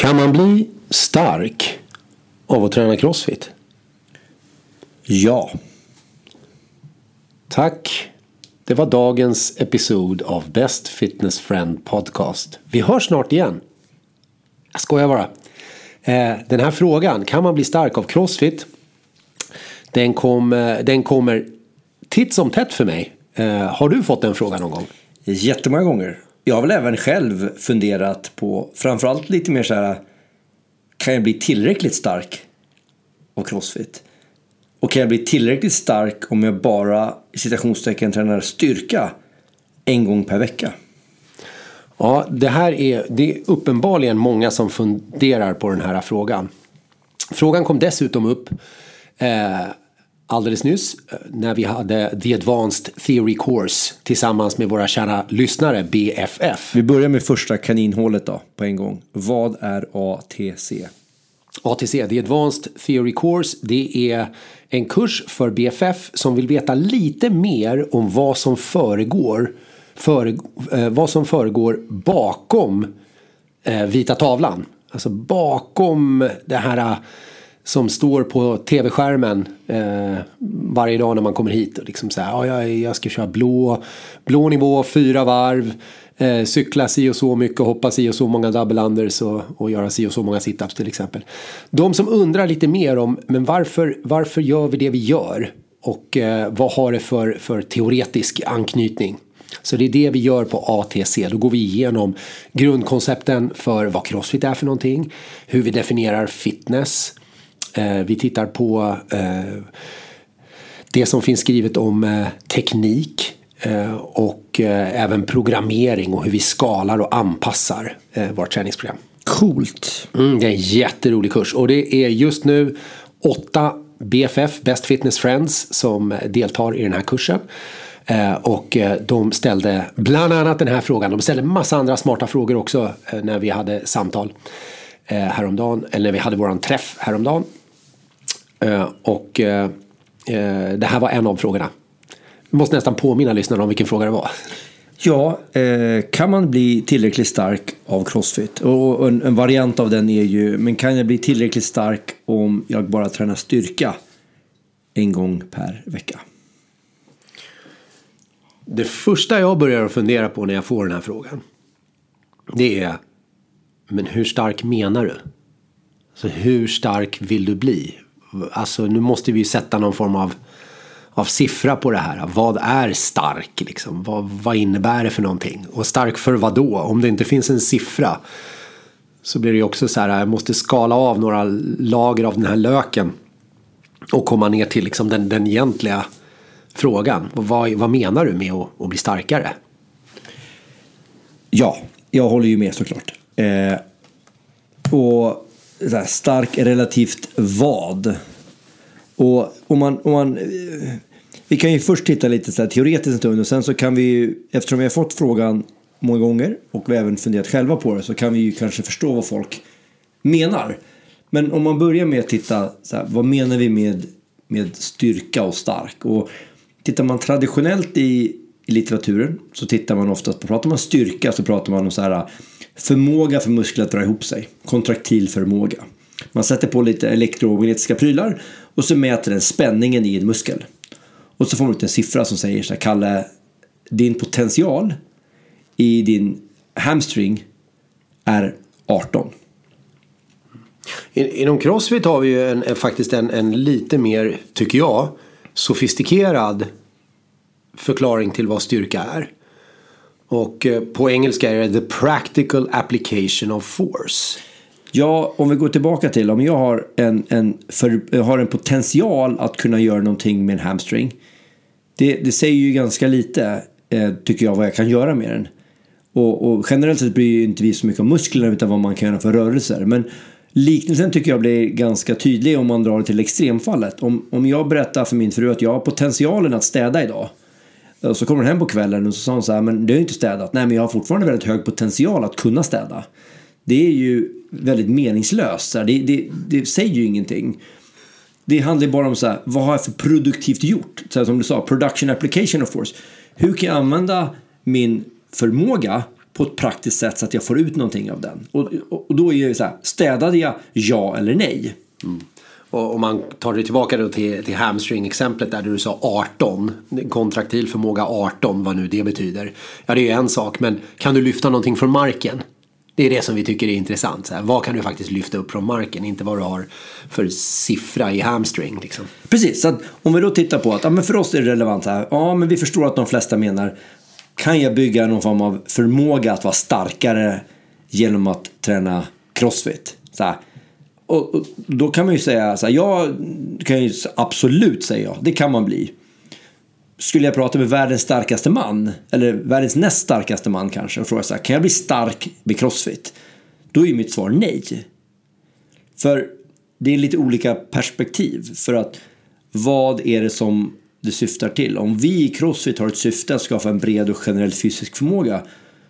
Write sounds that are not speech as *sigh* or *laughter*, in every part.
Kan man bli stark av att träna crossfit? Ja. Tack. Det var dagens episod av Best Fitness Friend Podcast. Vi hörs snart igen. Jag skojar bara. Eh, den här frågan, kan man bli stark av crossfit? Den, kom, eh, den kommer titt som tätt för mig. Eh, har du fått den frågan någon gång? Jättemånga gånger. Jag har väl även själv funderat på framförallt lite mer så här. Kan jag bli tillräckligt stark av crossfit? Och kan jag bli tillräckligt stark om jag bara i citationstecken tränar styrka en gång per vecka? Ja, det här är, det är uppenbarligen många som funderar på den här frågan. Frågan kom dessutom upp eh, alldeles nyss eh, när vi hade The Advanced Theory Course tillsammans med våra kära lyssnare BFF. Vi börjar med första kaninhålet då på en gång. Vad är ATC? ATC, The Advanced Theory Course, det är en kurs för BFF som vill veta lite mer om vad som föregår, före, eh, vad som föregår bakom eh, vita tavlan. Alltså bakom det här eh, som står på tv-skärmen eh, varje dag när man kommer hit. Och liksom så här, ja, jag, jag ska köra blå, blå nivå, fyra varv eh, cykla si och så mycket, hoppa si och så många double unders och, och göra si och så många situps till exempel. De som undrar lite mer om men varför, varför gör vi det vi gör och eh, vad har det för, för teoretisk anknytning. Så det är det vi gör på ATC. Då går vi igenom grundkoncepten för vad crossfit är för någonting. Hur vi definierar fitness. Eh, vi tittar på eh, det som finns skrivet om eh, teknik och även programmering och hur vi skalar och anpassar vårt träningsprogram. Coolt. Mm, det är en jätterolig kurs och det är just nu åtta BFF, Best Fitness Friends, som deltar i den här kursen. Och de ställde bland annat den här frågan. De ställde massa andra smarta frågor också när vi hade samtal häromdagen. Eller när vi hade våran träff häromdagen. Och det här var en av frågorna. Vi måste nästan påminna lyssnarna om vilken fråga det var. Ja, eh, kan man bli tillräckligt stark av crossfit? Och en, variant av den är ju, men kan jag bli tillräckligt stark om jag bara tränar styrka en gång per vecka? Det första jag börjar fundera på när jag får den här frågan. Det är, men hur stark menar du? Alltså hur stark vill du bli? Alltså nu måste vi ju sätta någon form av av siffra på det här. Vad är stark liksom? Vad, vad innebär det för någonting? Och stark för vad då? Om det inte finns en siffra så blir det ju också så här, jag måste skala av några lager av den här löken och komma ner till liksom den, den egentliga frågan. Vad, vad menar du med att, att bli starkare? Ja, jag håller ju med såklart. Eh, och här, stark relativt vad? Och om man, om man, vi kan ju först titta lite så här teoretiskt en stund och sen så kan vi ju, eftersom vi har fått frågan många gånger och vi har även funderat själva på det så kan vi ju kanske förstå vad folk menar. Men om man börjar med att titta, så här, vad menar vi med, med styrka och stark? Och tittar man traditionellt i, i litteraturen så tittar man oftast på, pratar man styrka så pratar man om så här äh, förmåga för muskler att dra ihop sig, kontraktil förmåga. Man sätter på lite elektromagnetiska prylar och så mäter den spänningen i en muskel. Och så får man ut en siffra som säger så här, Kalle, din potential i din hamstring är 18. Inom Crossfit har vi ju en, faktiskt en, en lite mer, tycker jag, sofistikerad förklaring till vad styrka är. Och eh, på engelska är det the practical application of force. Ja, om vi går tillbaka till om jag har en, en, för, har en potential att kunna göra någonting med en hamstring. Det, det säger ju ganska lite, eh, tycker jag, vad jag kan göra med den. Och, och generellt sett bryr ju inte vi så mycket om musklerna utan vad man kan göra för rörelser. Men liknelsen tycker jag blir ganska tydlig om man drar det till extremfallet. Om, om jag berättar för min fru att jag har potentialen att städa idag. Och så kommer hon hem på kvällen och så sa hon så här, men du har ju inte städat. Nej, men jag har fortfarande väldigt hög potential att kunna städa. Det är ju väldigt meningslöst. Det, det, det säger ju ingenting. Det handlar ju bara om så här, vad har jag för produktivt gjort? Så här, som du sa, production application of force. Hur kan jag använda min förmåga på ett praktiskt sätt så att jag får ut någonting av den. Och, och, och då är det så här, städade jag ja eller nej? Mm. Och om man tar det tillbaka då till, till hamstring-exemplet där du sa 18. Kontraktil förmåga 18, vad nu det betyder. Ja, det är ju en sak, men kan du lyfta någonting från marken? Det är det som vi tycker är intressant. Så här, vad kan du faktiskt lyfta upp från marken? Inte vad du har för siffra i hamstring. Liksom. Precis, så att om vi då tittar på att ja, men för oss är det relevant här. Ja, men vi förstår att de flesta menar kan jag bygga någon form av förmåga att vara starkare genom att träna crossfit? Så här. Och, och då kan man ju säga så här, jag kan ju absolut säga ja, det kan man bli. Skulle jag prata med världens starkaste man, eller världens näst starkaste man kanske, och fråga så här, kan jag bli stark med crossfit? Då är mitt svar nej. För det är lite olika perspektiv. För att vad är det som det syftar till? Om vi i Crossfit har ett syfte att skapa en bred och generell fysisk förmåga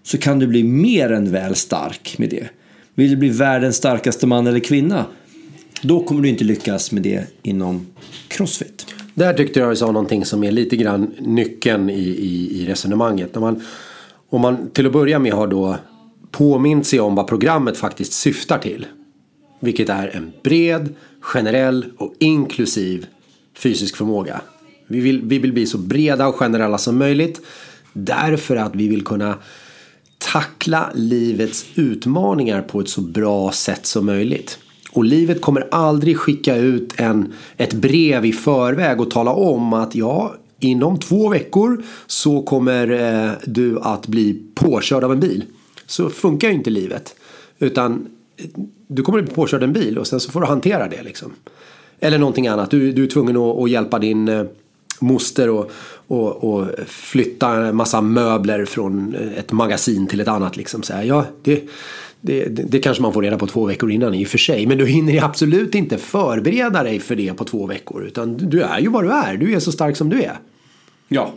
så kan du bli mer än väl stark med det. Vill du bli världens starkaste man eller kvinna då kommer du inte lyckas med det inom Crossfit. Där tyckte jag du sa någonting som är lite grann nyckeln i, i, i resonemanget. Om man, om man till att börja med har då påmint sig om vad programmet faktiskt syftar till. Vilket är en bred, generell och inklusiv fysisk förmåga. Vi vill, vi vill bli så breda och generella som möjligt. Därför att vi vill kunna tackla livets utmaningar på ett så bra sätt som möjligt. Och livet kommer aldrig skicka ut en, ett brev i förväg och tala om att ja, inom två veckor så kommer eh, du att bli påkörd av en bil. Så funkar ju inte livet. Utan eh, du kommer att bli påkörd av en bil och sen så får du hantera det liksom. Eller någonting annat. Du, du är tvungen att, att hjälpa din eh, moster och, och, och, flytta en massa möbler från ett magasin till ett annat. Liksom. Så här, ja, det, det, det, kanske man får reda på två veckor innan i och för sig. Men du hinner absolut inte förbereda dig för det på två veckor. Utan du är ju vad du är. Du är så stark som du är. Ja.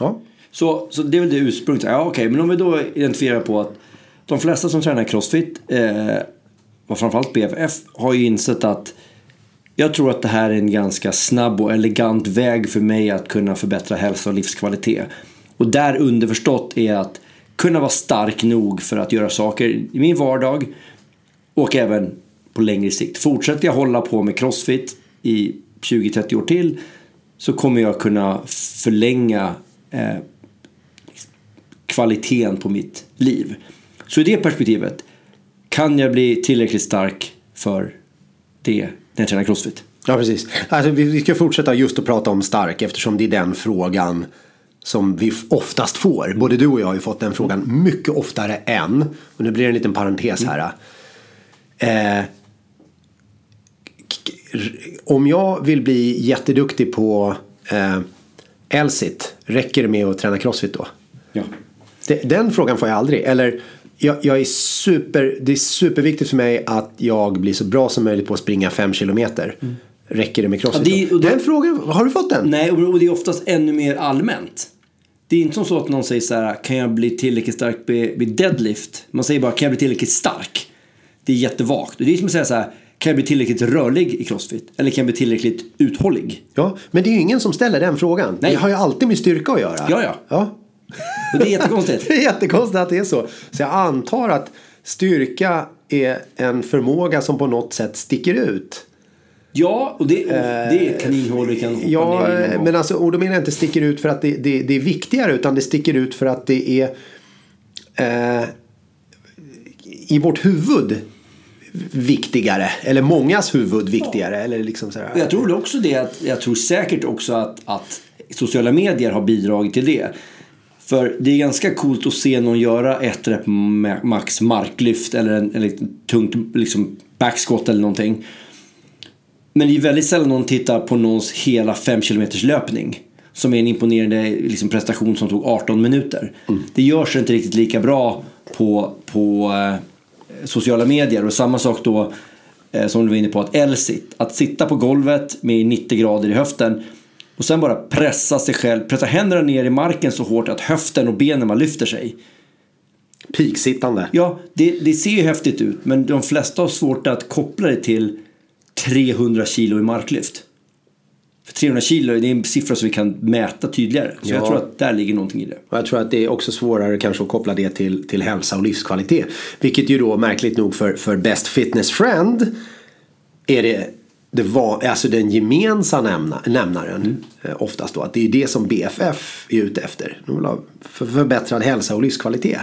Ja. Så, så det är väl det ursprunget. Ja, okej. Okay. Men om vi då identifierar på att de flesta som tränar crossfit eh, och framförallt BFF har ju insett att jag tror att det här är en ganska snabb och elegant väg för mig att kunna förbättra hälsa och livskvalitet. Och där underförstått är att kunna vara stark nog för att göra saker i min vardag och även på längre sikt. Fortsätter jag hålla på med crossfit i 20-30 år till så kommer jag kunna förlänga eh, kvaliteten på mitt liv. Så i det perspektivet kan jag bli tillräckligt stark för det när jag tränar crossfit. Ja, precis. Alltså, vi ska fortsätta just att prata om stark eftersom det är den frågan som vi oftast får. Både du och jag har ju fått den frågan mycket oftare än. Och nu blir det en liten parentes här. Eh, om jag vill bli jätteduktig på eh, Elsit, räcker det med att träna crossfit då? Ja. Den frågan får jag aldrig. Eller jag, jag, är super, det är superviktigt för mig att jag blir så bra som möjligt på att springa fem kilometer. Mm. Räcker det med crossfit? Ja, det, den frågan, har du fått den? Nej, och det är oftast ännu mer allmänt. Det är inte som så att någon säger så här, kan jag bli tillräckligt stark vid deadlift? Man säger bara, kan jag bli tillräckligt stark? Det är jättevagt. Det är som att säga så här, kan jag bli tillräckligt rörlig i crossfit? Eller kan jag bli tillräckligt uthållig? Ja, men det är ju ingen som ställer den frågan. Nej. Det har ju alltid med styrka att göra. Ja, ja. ja. Och det är jättekonstigt. *laughs* det är jättekonstigt att det är så. Så jag antar att styrka är en förmåga som på något sätt sticker ut. Ja, och det, och det är kaninhål vi kan hoppa ja, ner i men alltså, och då menar jag inte sticker ut för att det, det, det är viktigare utan det sticker ut för att det är eh, i vårt huvud viktigare. Eller mångas huvud viktigare. Ja. Eller liksom sådär. Jag tror också det. Att, jag tror säkert också att, att sociala medier har bidragit till det. För det är ganska coolt att se någon göra ett rep max marklyft eller en eller tungt liksom backsquat eller någonting. Men det är väldigt sällan någon tittar på någons hela 5 km löpning. Som är en imponerande liksom, prestation som tog 18 minuter. Mm. Det görs inte riktigt lika bra på, på eh, sociala medier. Och samma sak då eh, som du var inne på, att L-sit. Att sitta på golvet med 90 grader i höften och sen bara pressa sig själv, pressa händerna ner i marken så hårt att höften och benen man lyfter sig. Piksittande. Ja, det, det ser ju häftigt ut men de flesta har svårt att koppla det till 300 kilo i marklyft. För 300 kilo det är en siffra som vi kan mäta tydligare. Så Ja. jag tror att där ligger någonting i det. Och jag tror att det är också svårare kanske att koppla det till, till hälsa och livskvalitet. Vilket ju då märkligt nog för, för Best Fitness Friend är det, det var, alltså den gemensamma nämna, nämnaren eh, oftast då. Att det är det som BFF är ute efter. De vill ha för, förbättrad hälsa och livskvalitet.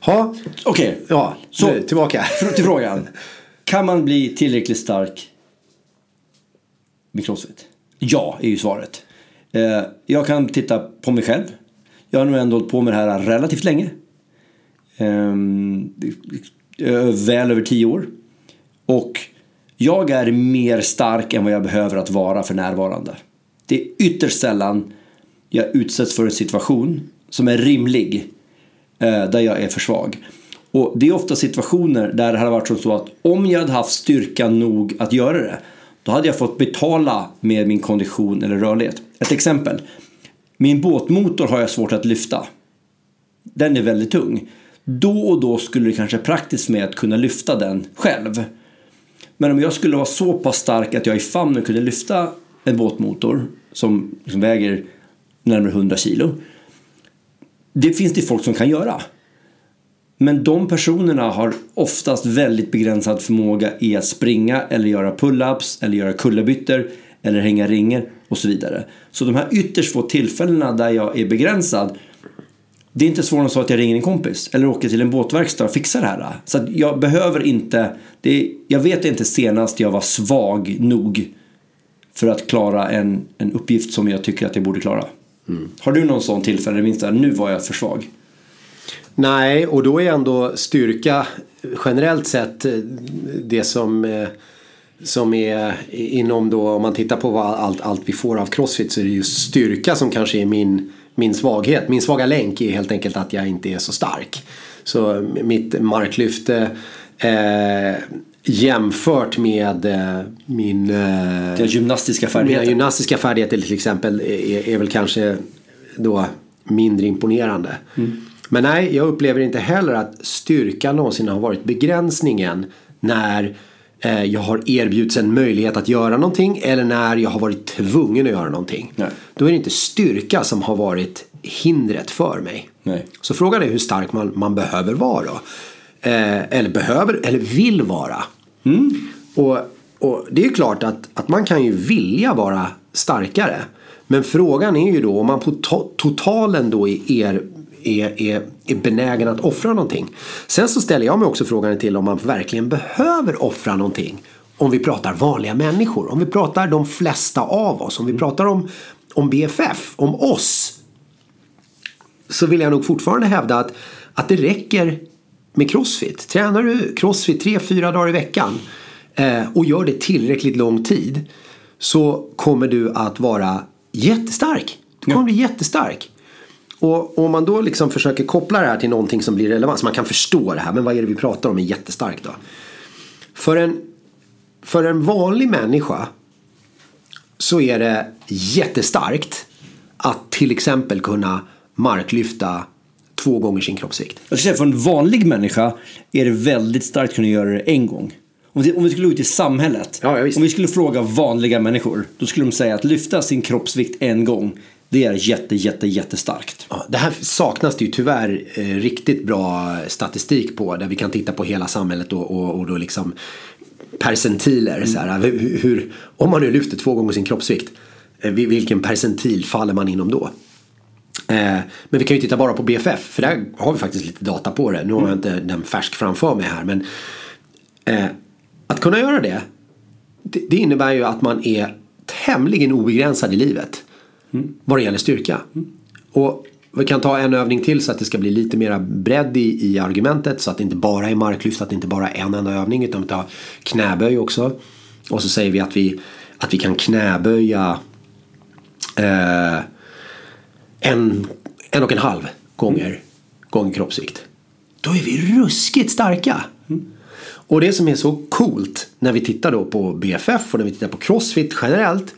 Ha, Okej, ja, Så- nu, tillbaka. Till frågan. *laughs* Kan man bli tillräckligt stark med crossfit? Ja, är ju svaret. Eh, jag kan titta på mig själv. Jag har nog ändå hållit på med det här relativt länge. Ehm, eh, väl över tio år. Och jag är mer stark än vad jag behöver att vara för närvarande. Det är ytterst sällan jag utsätts för en situation som är rimlig eh, där jag är för svag. Och det är ofta situationer där det hade varit som så att om jag hade haft styrka nog att göra det då hade jag fått betala med min kondition eller rörlighet. Ett exempel. Min båtmotor har jag svårt att lyfta. Den är väldigt tung. Då och då skulle det kanske praktiskt med att kunna lyfta den själv. Men om jag skulle vara så pass stark att jag i famnen kunde lyfta en båtmotor som som väger närmare 100 kilo. Det finns det folk som kan göra. Men de personerna har oftast väldigt begränsad förmåga i att springa eller göra pull-ups eller göra kullerbyttor eller hänga ringer och så vidare. Så de här ytterst få tillfällena där jag är begränsad det är inte svårare än så att jag ringer en kompis eller åker till en båtverkstad och fixar det här. Så att jag behöver inte, det jag vet inte senast jag var svag nog för att klara en, en uppgift som jag tycker att jag borde klara. Har du någon sån tillfälle, där, nu var jag för svag? Nej, och då är ändå styrka generellt sett eh, det som, eh, som är inom då, om man tittar på allt, allt vi får av Crossfit så är det ju styrka som kanske är min, min svaghet. Min svaga länk är helt enkelt att jag inte är så stark. Så mitt marklyfte eh, jämfört med eh, min eh, Dina gymnastiska mina färdigheter? gymnastiska färdigheter till exempel är, är väl kanske då mindre imponerande. Men nej, jag upplever inte heller att styrka någonsin har varit begränsningen när jag har erbjudits en möjlighet att göra någonting eller när jag har varit tvungen att göra någonting. Nej. Då är det inte styrka som har varit hindret för mig. Nej. Så frågan är hur stark man, man behöver vara. Eh, eller behöver, eller vill vara. Och, och det är klart att, att man kan ju vilja vara starkare. Men frågan är ju då om man på to- totalen då är, är, är, är, är benägen att offra någonting. Sen så ställer jag mig också frågan till om man verkligen behöver offra någonting. Om vi pratar vanliga människor. Om vi pratar de flesta av oss. Om vi pratar om, om BFF. Om oss så vill jag nog fortfarande hävda att, att det räcker med crossfit. Tränar du crossfit tre, fyra dagar i veckan eh, och gör det tillräckligt lång tid så kommer du att vara jättestark. Du kommer bli jättestark. Och om man då liksom försöker koppla det här till någonting som blir relevant så man kan förstå det här. Men vad är det vi pratar om är jättestark då? För en, för en vanlig människa så är det jättestarkt att till exempel kunna marklyfta två gånger sin kroppsvikt. Jag säga för en vanlig människa är det väldigt starkt att kunna göra det en gång. Om vi, om vi skulle gå ut i samhället. Ja, om vi skulle fråga vanliga människor. Då skulle de säga att lyfta sin kroppsvikt en gång. Det är jätte, jätte, jättestarkt. Ja, det här saknas det ju tyvärr eh, riktigt bra statistik på där vi kan titta på hela samhället och, och, och då liksom percentiler. Så här, hur, hur, om man nu lyfter två gånger sin kroppsvikt, eh, vil- vilken percentil faller man inom då? Eh, men vi kan ju titta bara på BFF för där har vi faktiskt lite data på det. Nu har jag inte den färsk framför mig här men eh, att kunna göra det, det det innebär ju att man är tämligen obegränsad i livet vad det gäller styrka. Och vi kan ta en övning till så att det ska bli lite mera bredd i, i argumentet så att det inte bara är marklyft, att det inte bara är en enda övning utan vi tar knäböj också. Och så säger vi att vi, att vi kan knäböja eh, en, en och en halv gånger, gånger kroppsvikt. Då är vi ruskigt starka. Och det som är så coolt när vi tittar då på BFF och när vi tittar på Crossfit generellt.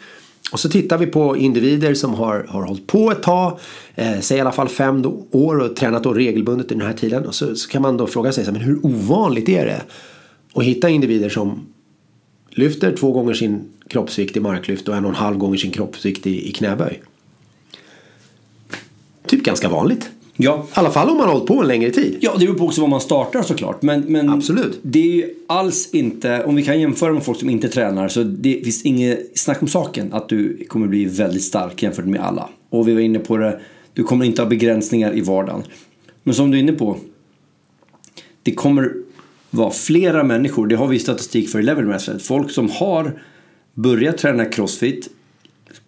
Och så tittar vi på individer som har, har hållit på ett tag, eh, säg i alla fall fem då, år och tränat då regelbundet i den här tiden. Och så, så kan man då fråga sig, så här, men hur ovanligt är det att hitta individer som lyfter två gånger sin kroppsvikt i marklyft och en och en halv gånger sin kroppsvikt i, i knäböj. Typ ganska vanligt. Ja. I alla fall om man har hållit på en längre tid. Ja, det beror på också var man startar såklart. Men, men Absolut. det är ju alls inte, om vi kan jämföra med folk som inte tränar, så det finns inget snack om saken att du kommer bli väldigt stark jämfört med alla. Och vi var inne på det, du kommer inte ha begränsningar i vardagen. Men som du är inne på, det kommer vara flera människor, det har vi statistik för i Level Master, folk som har börjat träna crossfit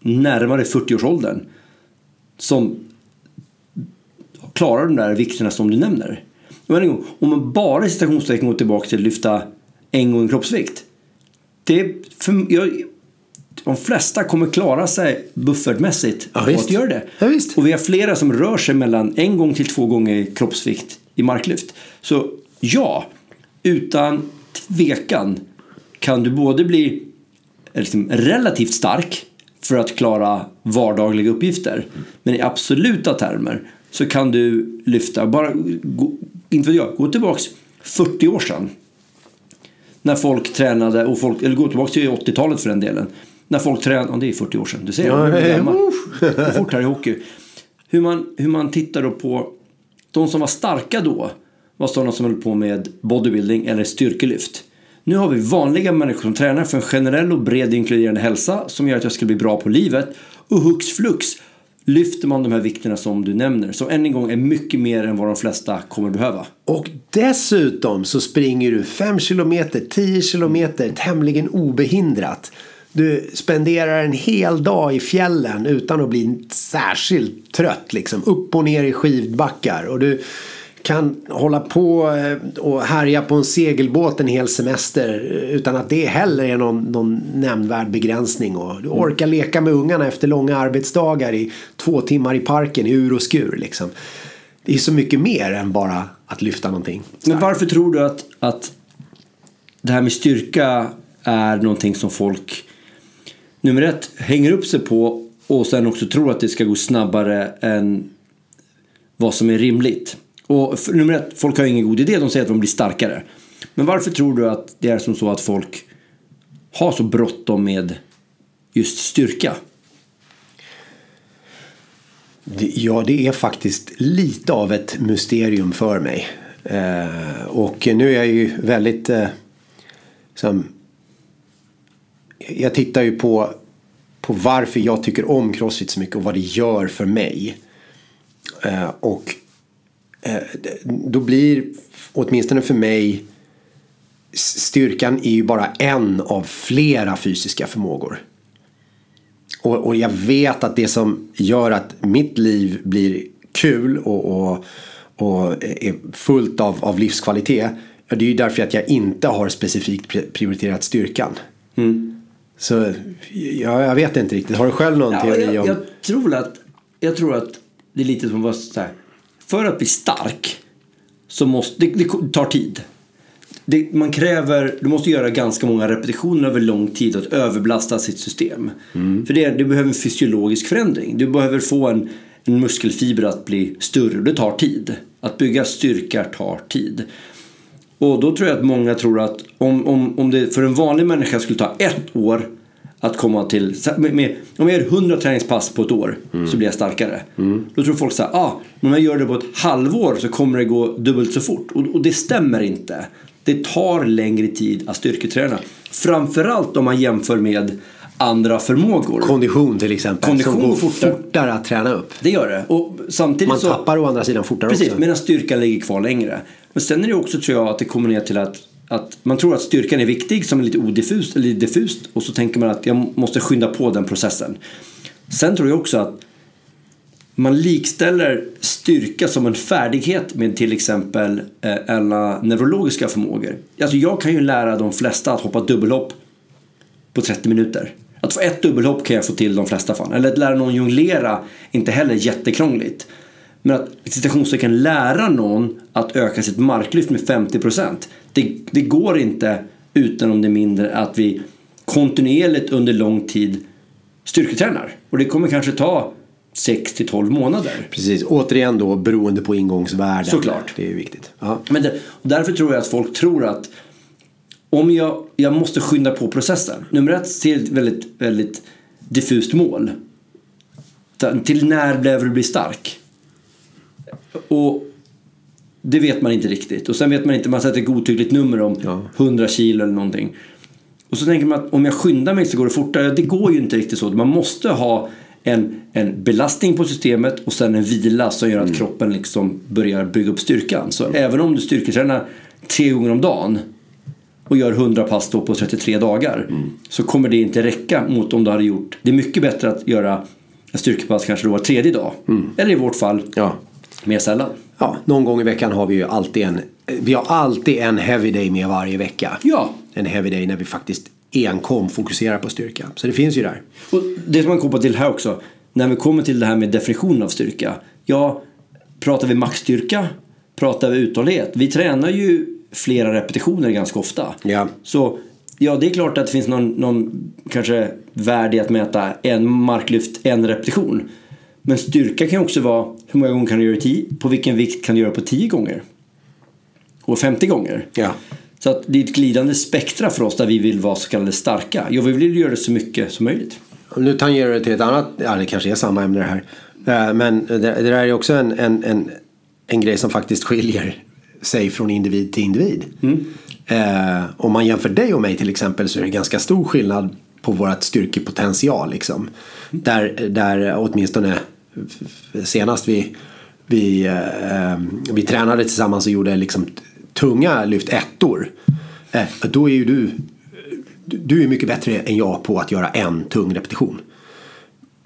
närmare 40-årsåldern som klarar de där vikterna som du nämner. Och en gång, om man bara i citationstecken går tillbaka till att lyfta en gång kroppsvikt. Det är för, jag, de flesta kommer klara sig buffertmässigt Ja, på att göra det. Ja. Och vi har flera som rör sig mellan en gång till två gånger kroppsvikt i marklyft. Så ja, utan tvekan kan du både bli liksom relativt stark för att klara vardagliga uppgifter. Men i absoluta termer så kan du lyfta, bara gå, inte vet jag, gå tillbaks 40 år sedan. När folk tränade, och folk, eller gå tillbaks till 80-talet för den delen. När folk tränade, ja, det är 40 år sedan, du ser. Ja, gammal. Det går fort här i hockey. Hur man, hur man tittar då på de som var starka då var sådana som höll på med bodybuilding eller styrkelyft. Nu har vi vanliga människor som tränar för en generell och bred inkluderande hälsa som gör att jag ska bli bra på livet. Och hux flux lyfter man de här vikterna som du nämner. Som än en gång är mycket mer än vad de flesta kommer behöva. Och dessutom så springer du 5 kilometer, 10 kilometer tämligen obehindrat. Du spenderar en hel dag i fjällen utan att bli särskilt trött. Liksom. Upp och ner i skidbackar. Och du kan hålla på eh, och härja på en segelbåt en hel semester eh, utan att det heller är någon, någon nämnvärd begränsning. Och du orkar leka med ungarna efter långa arbetsdagar i två timmar i parken i ur och skur. Liksom. Det är så mycket mer än bara att lyfta någonting. Men varför tror du att, att det här med styrka är någonting som folk nummer ett hänger upp sig på och sen också tror att det ska gå snabbare än vad som är rimligt. Och för, nummer ett, folk har ingen god idé, de säger att de blir starkare. Men varför tror du att det är som så att folk har så bråttom med just styrka? Ja, det är faktiskt lite av ett mysterium för mig. Eh, och nu är jag ju väldigt... Eh, som, jag tittar ju på, på varför jag tycker om Crossfit så mycket och vad det gör för mig. Eh, och då blir, åtminstone för mig, styrkan är ju bara en av flera fysiska förmågor. Och, och jag vet att det som gör att mitt liv blir kul och, och, och är fullt av, av livskvalitet. Det är ju därför att jag inte har specifikt pri- prioriterat styrkan. Så ja, jag vet inte riktigt. Har du själv någon Ja, teori jag, om? jag, tror att, jag tror att det är lite som att så här, för att bli stark så måste det, det tar tid. Det, man kräver, du måste göra ganska många repetitioner över lång tid att överbelasta sitt system. För det, du behöver en fysiologisk förändring. Du behöver få en, en muskelfiber att bli större och det tar tid. Att bygga styrka tar tid. Och då tror jag att många tror att om, om, om det för en vanlig människa skulle ta ett år att komma till, med, med, om jag gör 100 träningspass på ett år så blir jag starkare. Då tror folk så här, ah, men om jag gör det på ett halvår så kommer det gå dubbelt så fort. Och, och det stämmer inte. Det tar längre tid att styrketräna. Framförallt om man jämför med andra förmågor. Kondition till exempel. Kondition som går fortare. fortare att träna upp. det gör det. Och samtidigt Man så... tappar å andra sidan fortare Precis, också. medan styrkan ligger kvar längre. Men sen är det också tror jag att det kommer ner till att, att man tror att styrkan är viktig som är lite odiffust eller diffust och så tänker man att jag måste skynda på den processen. Sen tror jag också att man likställer styrka som en färdighet med till exempel eh, alla neurologiska förmågor. Alltså jag kan ju lära de flesta att hoppa dubbelhopp på 30 minuter. Att få ett dubbelhopp kan jag få till de flesta fall. Eller att lära någon jonglera är inte heller jättekrångligt. Men att citationstecken lära någon att öka sitt marklyft med 50% det, det går inte utan om det är mindre att vi kontinuerligt under lång tid styrketränar. Och det kommer kanske ta 6 till 12 månader. Precis, återigen då beroende på ingångsvärden. Såklart. Det är viktigt. Ja. Men det, därför tror jag att folk tror att om jag, jag måste skynda på processen. Nummer ett, se ett väldigt, väldigt diffust mål. Till när behöver du bli stark? Och det vet man inte riktigt. Och sen vet man inte, man sätter ett godtyckligt nummer om Ja. 100 kilo eller någonting. Och så tänker man att om jag skyndar mig så går det fortare. Det går ju inte riktigt så. Man måste ha en, en belastning på systemet och sen en vila som gör att kroppen liksom börjar bygga upp styrkan. Så även om du styrketränar tre gånger om dagen och gör 100 pass då på 33 dagar så kommer det inte räcka mot om du hade gjort. Det är mycket bättre att göra en styrkepass kanske då var tredje dag. Eller i vårt fall Ja. Mer sällan. ja, någon gång i veckan har vi ju alltid en, vi har alltid en heavy day med varje vecka. Ja, En heavy day när vi faktiskt enkom fokuserar på styrka. Så det finns ju där. Och det som man kopplar till här också. När vi kommer till det här med definitionen av styrka. Ja, pratar vi maxstyrka? Pratar vi uthållighet? Vi tränar ju flera repetitioner ganska ofta. Ja. Så ja, det är klart att det finns någon, någon kanske värde i att mäta en marklyft, en repetition. Men styrka kan också vara hur många gånger kan du göra det tio? På vilken vikt kan du göra på 10 gånger? Och 50 gånger? Ja. Så att det är ett glidande spektra för oss där vi vill vara så kallade starka. Ja, vi vill göra det så mycket som möjligt. Nu tangerar du till ett annat, ja det kanske är samma ämne det här. Eh, Men det, det där är också en, en, en, en grej som faktiskt skiljer sig från individ till individ. Eh, om man jämför dig och mig till exempel så är det ganska stor skillnad på vårt styrkepotential. Liksom. Där, där åtminstone senast vi, vi, eh, vi tränade tillsammans och gjorde liksom tunga lyft ettor. Eh, då är ju du du är mycket bättre än jag på att göra en tung repetition.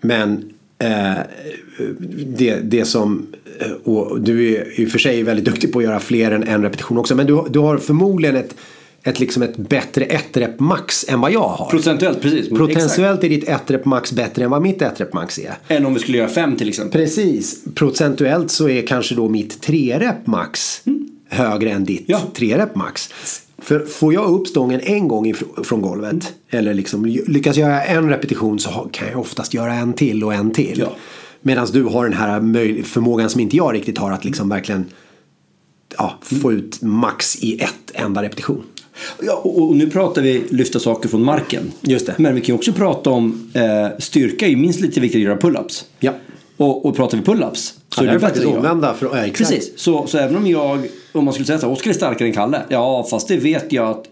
Men eh, det, det som, eh, och du är i och för sig väldigt duktig på att göra fler än en repetition också. Men du, du har förmodligen ett, ett, liksom ett bättre ett rep max än vad jag har. Procentuellt, precis. Procentuellt är ditt ett rep max bättre än vad mitt ett rep max är. Än om vi skulle göra fem till exempel. Precis. Procentuellt så är kanske då mitt 3 rep max högre än ditt Ja. 3 rep max. För får jag upp stången en gång från golvet eller liksom lyckas göra en repetition så kan jag oftast göra en till och en till. Ja. Medan du har den här förmågan som inte jag riktigt har att liksom verkligen ja, få ut max i ett enda repetition. Ja, och, och nu pratar vi lyfta saker från marken. Just det. Men vi kan ju också prata om eh, styrka är ju minst lite viktigt att göra pull-ups. Ja. Och, och pratar vi pull-ups så det är bättre faktiskt omvända. För, ja, exakt. Precis, så, så även om jag, om man skulle säga så här, Oskar är starkare än Kalle. Ja, fast det vet jag att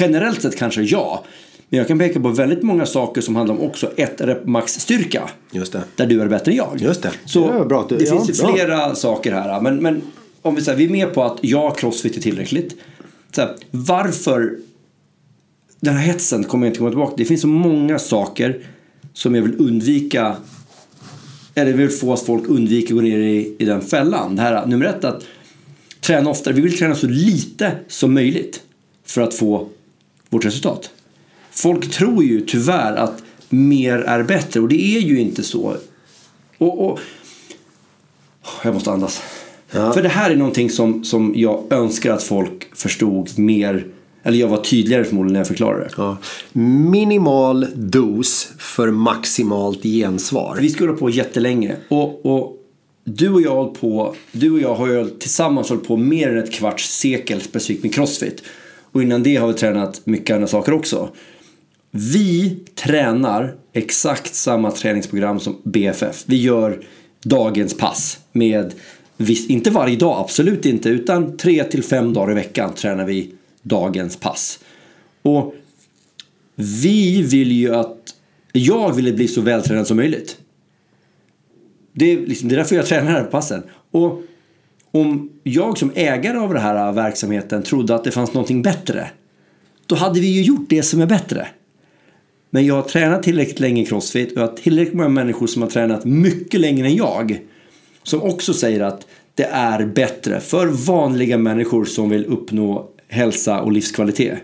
generellt sett kanske ja. Men jag kan peka på väldigt många saker som handlar om också ett rep max styrka. Just det. Där du är bättre än jag. Just det. Så Det bra du- det ja, finns ju bra. flera saker här. Men, men om vi säger, vi är med på att ja, crossfit är tillräckligt. Så här, varför den här hetsen kommer jag inte komma tillbaka Det finns så många saker som jag vill undvika eller vill få att folk undviker att gå ner i, i den fällan. Det här, nummer ett att träna oftare. Vi vill träna så lite som möjligt för att få vårt resultat. Folk tror ju tyvärr att mer är bättre och det är ju inte så. Och, och jag måste andas. Ja. För det här är någonting som, som jag önskar att folk förstod mer. Eller jag var tydligare förmodligen när jag förklarade det. Ja. Minimal dos för maximalt gensvar. Vi skulle hålla på jättelänge. Och, och du och jag på, du och jag har ju tillsammans hållit på mer än ett kvarts sekel specifikt med crossfit. Och innan det har vi tränat mycket andra saker också. Vi tränar exakt samma träningsprogram som BFF. Vi gör dagens pass med, Visst, inte varje dag, absolut inte, utan tre till fem dagar i veckan tränar vi dagens pass. Och vi vill ju att, jag vill bli så vältränad som möjligt. Det är, liksom, det är därför jag tränar här på passen. Och om jag som ägare av den här verksamheten trodde att det fanns någonting bättre. Då hade vi ju gjort det som är bättre. Men jag har tränat tillräckligt länge i Crossfit och jag har tillräckligt många människor som har tränat mycket längre än jag. Som också säger att det är bättre för vanliga människor som vill uppnå hälsa och livskvalitet.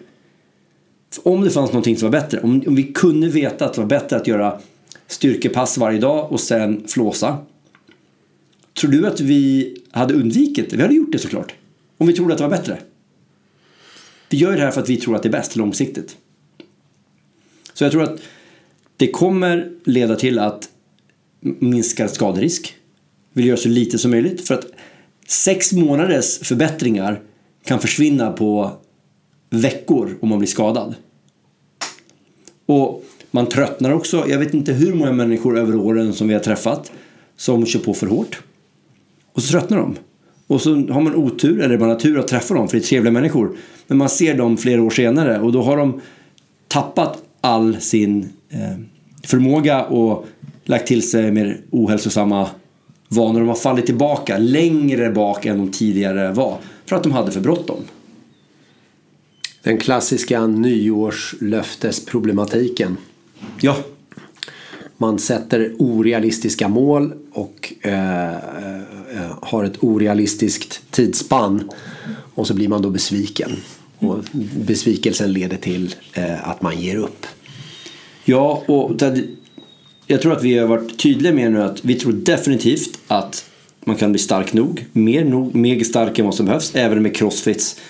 Om det fanns någonting som var bättre, om, om vi kunde veta att det var bättre att göra styrkepass varje dag och sen flåsa. Tror du att vi hade undvikit det? Vi hade gjort det såklart. Om vi trodde att det var bättre. Vi gör det här för att vi tror att det är bäst långsiktigt. Så jag tror att det kommer leda till att minska skaderisk. Vill göra så lite som möjligt. För att sex månaders förbättringar kan försvinna på veckor om man blir skadad. Och man tröttnar också. Jag vet inte hur många människor över åren som vi har träffat som kör på för hårt. Och så tröttnar de. Och så har man otur, eller man har tur att träffa dem för det är trevliga människor. Men man ser dem flera år senare och då har de tappat all sin eh, förmåga och lagt till sig mer ohälsosamma vanor. De har fallit tillbaka längre bak än de tidigare var. För att de hade för bråttom. Den klassiska nyårslöftesproblematiken. Ja, Man sätter orealistiska mål och eh, eh, har ett orealistiskt tidsspann. Och så blir man då besviken. Och besvikelsen leder till eh, att man ger upp. Ja, och jag tror att vi har varit tydliga med nu att vi tror definitivt att man kan bli stark nog. Mer, nog, mer stark än vad som behövs, även med crossfits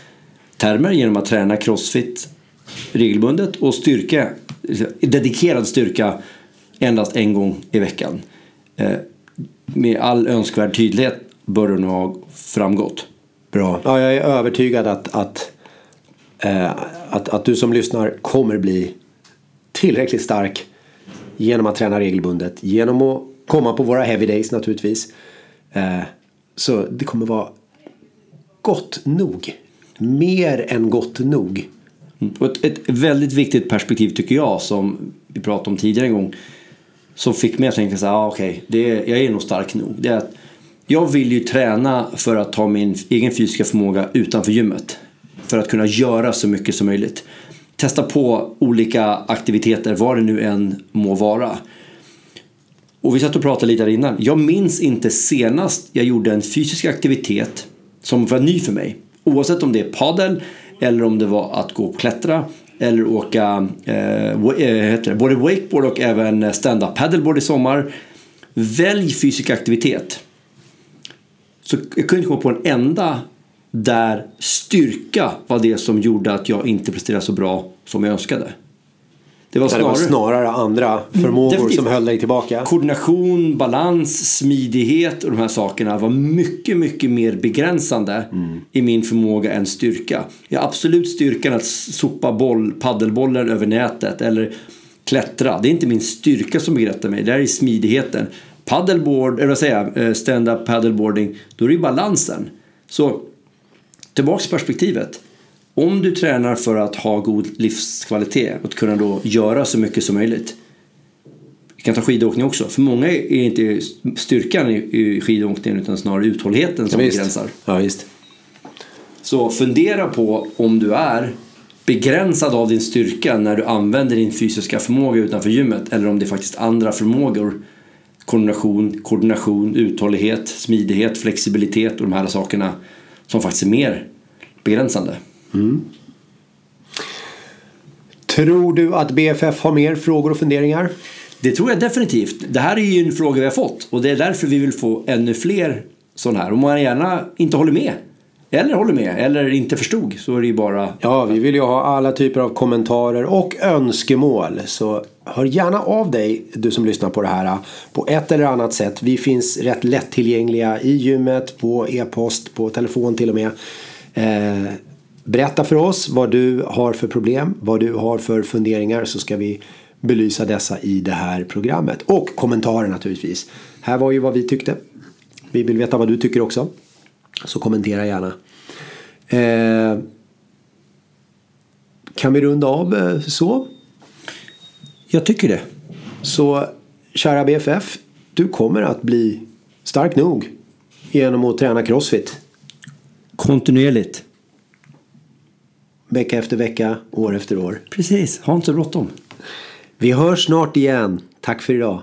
termer genom att träna crossfit regelbundet och styrka, dedikerad styrka endast en gång i veckan. Eh, med all önskvärd tydlighet bör det nog ha framgått. Bra. Ja, jag är övertygad att, att, eh, att, att du som lyssnar kommer bli tillräckligt stark genom att träna regelbundet. Genom att komma på våra heavy days naturligtvis. Eh, så det kommer vara gott nog. Mer än gott nog. Mm. Och ett, ett väldigt viktigt perspektiv tycker jag som vi pratade om tidigare en gång. Som fick mig att tänka så här, ah, okej, okay, jag är nog stark nog. Det är att jag vill ju träna för att ta min egen fysiska förmåga utanför gymmet. För att kunna göra så mycket som möjligt. Testa på olika aktiviteter, vad det nu än må vara. Och vi satt och pratade lite där innan. Jag minns inte senast jag gjorde en fysisk aktivitet som var ny för mig. Oavsett om det är padel eller om det var att gå och klättra eller åka eh, eh heter det, både wakeboard och även stand-up paddleboard i sommar. Välj fysisk aktivitet. Så jag kunde inte komma på en enda där styrka var det som gjorde att jag inte presterade så bra som jag önskade. Det var, snarare, det var snarare andra förmågor Definitivt. som höll dig tillbaka. Koordination, balans, smidighet och de här sakerna var mycket, mycket mer begränsande mm. i min förmåga än styrka. Jag har absolut styrkan att sopa boll, paddelbollen över nätet eller klättra. Det är inte min styrka som begränsar mig, det är smidigheten. Paddleboard, eller vad säger jag, stand-up paddleboarding, då är det ju balansen. Så tillbaks perspektivet om du tränar för att ha god livskvalitet och kunna då göra så mycket som möjligt. Vi kan ta skidåkning också. För många är inte styrkan i skidåkningen utan snarare uthålligheten som ja, begränsar. Ja, visst. Så fundera på om du är begränsad av din styrka när du använder din fysiska förmåga utanför gymmet eller om det är faktiskt andra förmågor koordination, koordination, uthållighet, smidighet, flexibilitet och de här sakerna som faktiskt är mer begränsande. Mm. Tror du att BFF har mer frågor och funderingar? Det tror jag definitivt. Det här är ju en fråga vi har fått och det är därför vi vill få ännu fler sådana här. Om man gärna inte håller med eller håller med eller inte förstod så är det ju bara... Ja, vi vill ju ha alla typer av kommentarer och önskemål. Så hör gärna av dig, du som lyssnar på det här, på ett eller annat sätt. Vi finns rätt lättillgängliga i gymmet, på e-post, på telefon till och med. Eh, Berätta för oss vad du har för problem, vad du har för funderingar så ska vi belysa dessa i det här programmet. Och kommentarer naturligtvis. Här var ju vad vi tyckte. Vi vill veta vad du tycker också. Så kommentera gärna. Eh, kan vi runda av eh, så? Jag tycker det. Så kära BFF, du kommer att bli stark nog genom att träna crossfit. Kontinuerligt. Vecka efter vecka, år efter år. Precis, ha inte bråttom. Vi hörs snart igen. Tack för idag.